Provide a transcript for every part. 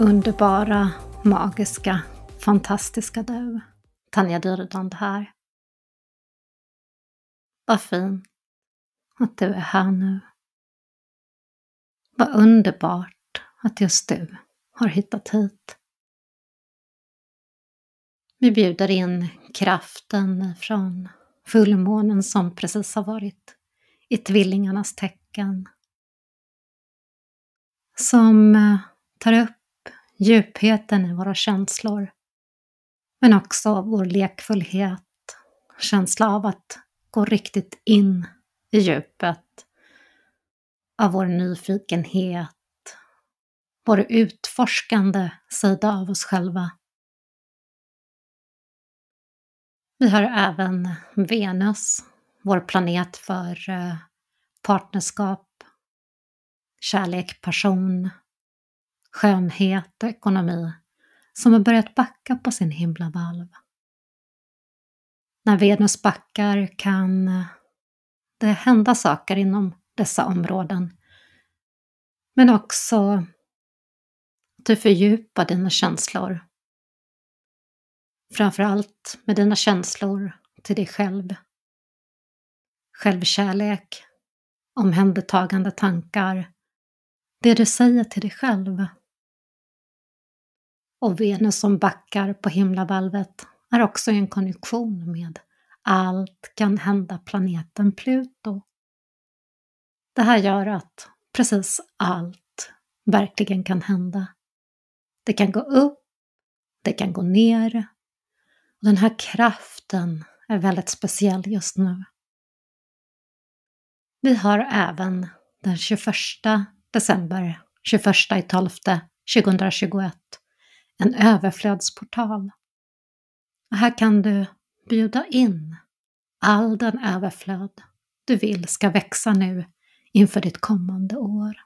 Underbara, magiska, fantastiska du. Tanja Dyrdand här. Vad fint att du är här nu. Vad underbart att just du har hittat hit. Vi bjuder in kraften från fullmånen som precis har varit i tvillingarnas tecken. Som eh, tar upp djupheten i våra känslor. Men också vår lekfullhet, känsla av att gå riktigt in i djupet. Av vår nyfikenhet, vår utforskande sida av oss själva. Vi har även Venus, vår planet för eh, partnerskap, kärlek, passion, skönhet och ekonomi som har börjat backa på sin himlavalv. När Venus backar kan det hända saker inom dessa områden. Men också att du fördjupar dina känslor. Framförallt med dina känslor till dig själv. Självkärlek, omhändertagande tankar, det du säger till dig själv och Venus som backar på himlavalvet är också i en konjunktion med allt kan hända-planeten Pluto. Det här gör att precis allt verkligen kan hända. Det kan gå upp, det kan gå ner. Och den här kraften är väldigt speciell just nu. Vi har även den 21 december, 21 i 12 2021 en överflödsportal. Och här kan du bjuda in all den överflöd du vill ska växa nu inför ditt kommande år.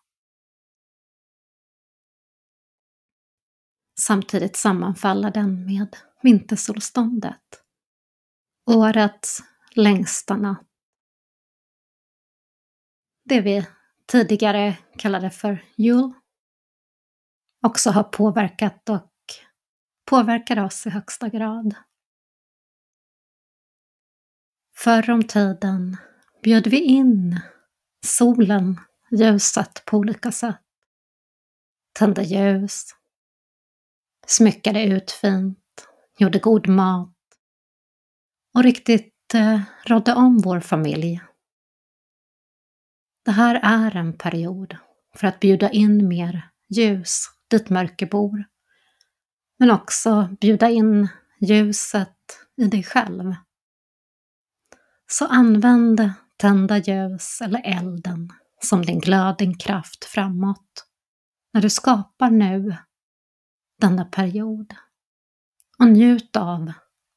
Samtidigt sammanfaller den med vintersolståndet, årets längsta natt. Det vi tidigare kallade för jul också har påverkat och påverkar oss i högsta grad. Förr om tiden bjöd vi in solen, ljuset på olika sätt. Tände ljus, smyckade ut fint, gjorde god mat och riktigt eh, rådde om vår familj. Det här är en period för att bjuda in mer ljus dit mörker bor men också bjuda in ljuset i dig själv. Så använd tända ljus eller elden som din glöd, din kraft framåt när du skapar nu denna period. Och njut av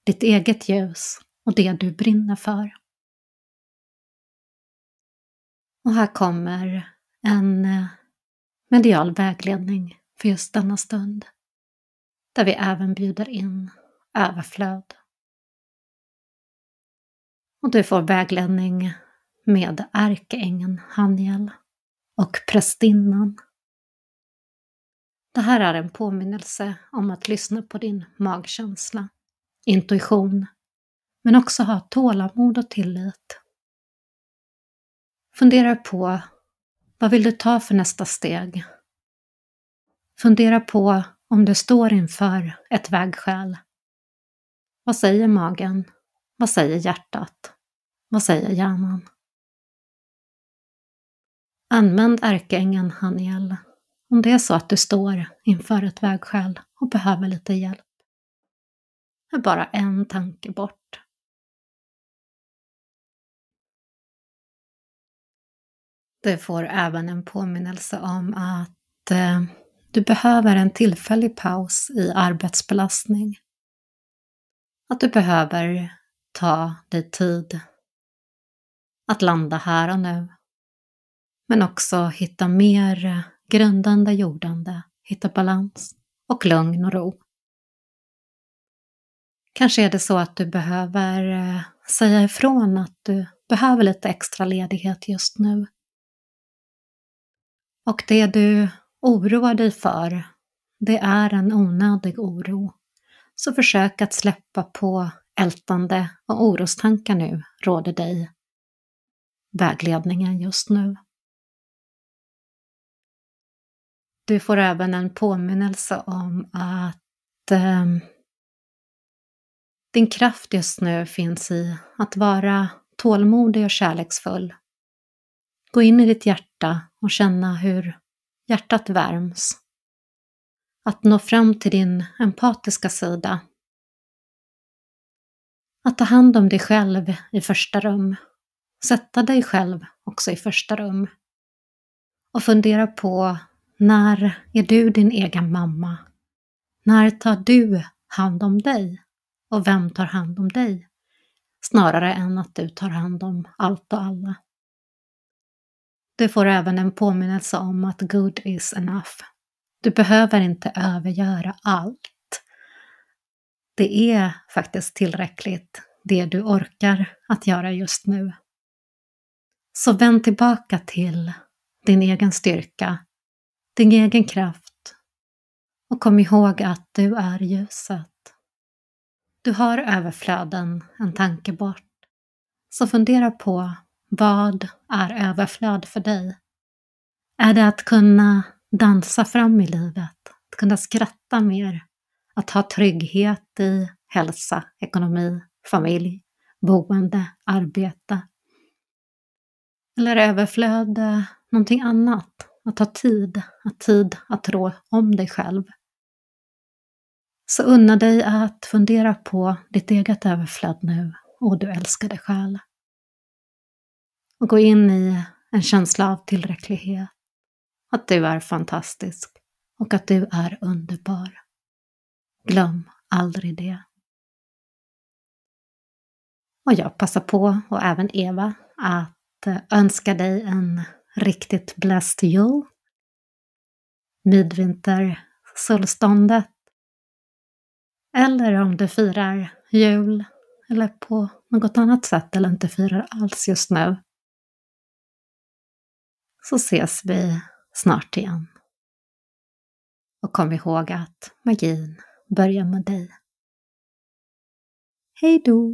ditt eget ljus och det du brinner för. Och här kommer en eh, medial vägledning för just denna stund där vi även bjuder in överflöd. Och du får vägledning med ärkeängeln Haniel och prästinnan. Det här är en påminnelse om att lyssna på din magkänsla, intuition, men också ha tålamod och tillit. Fundera på vad vill du ta för nästa steg? Fundera på om du står inför ett vägskäl. Vad säger magen? Vad säger hjärtat? Vad säger hjärnan? Använd ärkeängeln Haniel om det är så att du står inför ett vägskäl och behöver lite hjälp. Det är bara en tanke bort. Du får även en påminnelse om att eh, du behöver en tillfällig paus i arbetsbelastning. Att du behöver ta dig tid att landa här och nu. Men också hitta mer grundande jordande, hitta balans och lugn och ro. Kanske är det så att du behöver eh, säga ifrån att du behöver lite extra ledighet just nu. Och det du oroar dig för, det är en onödig oro. Så försök att släppa på ältande och orostankar nu, råder dig vägledningen just nu. Du får även en påminnelse om att eh, din kraft just nu finns i att vara tålmodig och kärleksfull. Gå in i ditt hjärta och känna hur hjärtat värms. Att nå fram till din empatiska sida. Att ta hand om dig själv i första rum. Sätta dig själv också i första rum. Och fundera på när är du din egen mamma? När tar du hand om dig? Och vem tar hand om dig? Snarare än att du tar hand om allt och alla. Du får även en påminnelse om att good is enough. Du behöver inte övergöra allt. Det är faktiskt tillräckligt, det du orkar att göra just nu. Så vänd tillbaka till din egen styrka, din egen kraft och kom ihåg att du är ljuset. Du har överflöden en tanke bort. Så fundera på vad är överflöd för dig? Är det att kunna dansa fram i livet? Att kunna skratta mer? Att ha trygghet i hälsa, ekonomi, familj, boende, arbete? Eller är överflöd eh, någonting annat? Att ha tid, att tid att rå om dig själv. Så unna dig att fundera på ditt eget överflöd nu och du älskade själ och gå in i en känsla av tillräcklighet. Att du är fantastisk och att du är underbar. Glöm aldrig det. Och jag passar på, och även Eva, att eh, önska dig en riktigt blessed jul. Midvintersolståndet. Eller om du firar jul eller på något annat sätt eller inte firar alls just nu så ses vi snart igen. Och kom ihåg att magin börjar med dig. Hej då!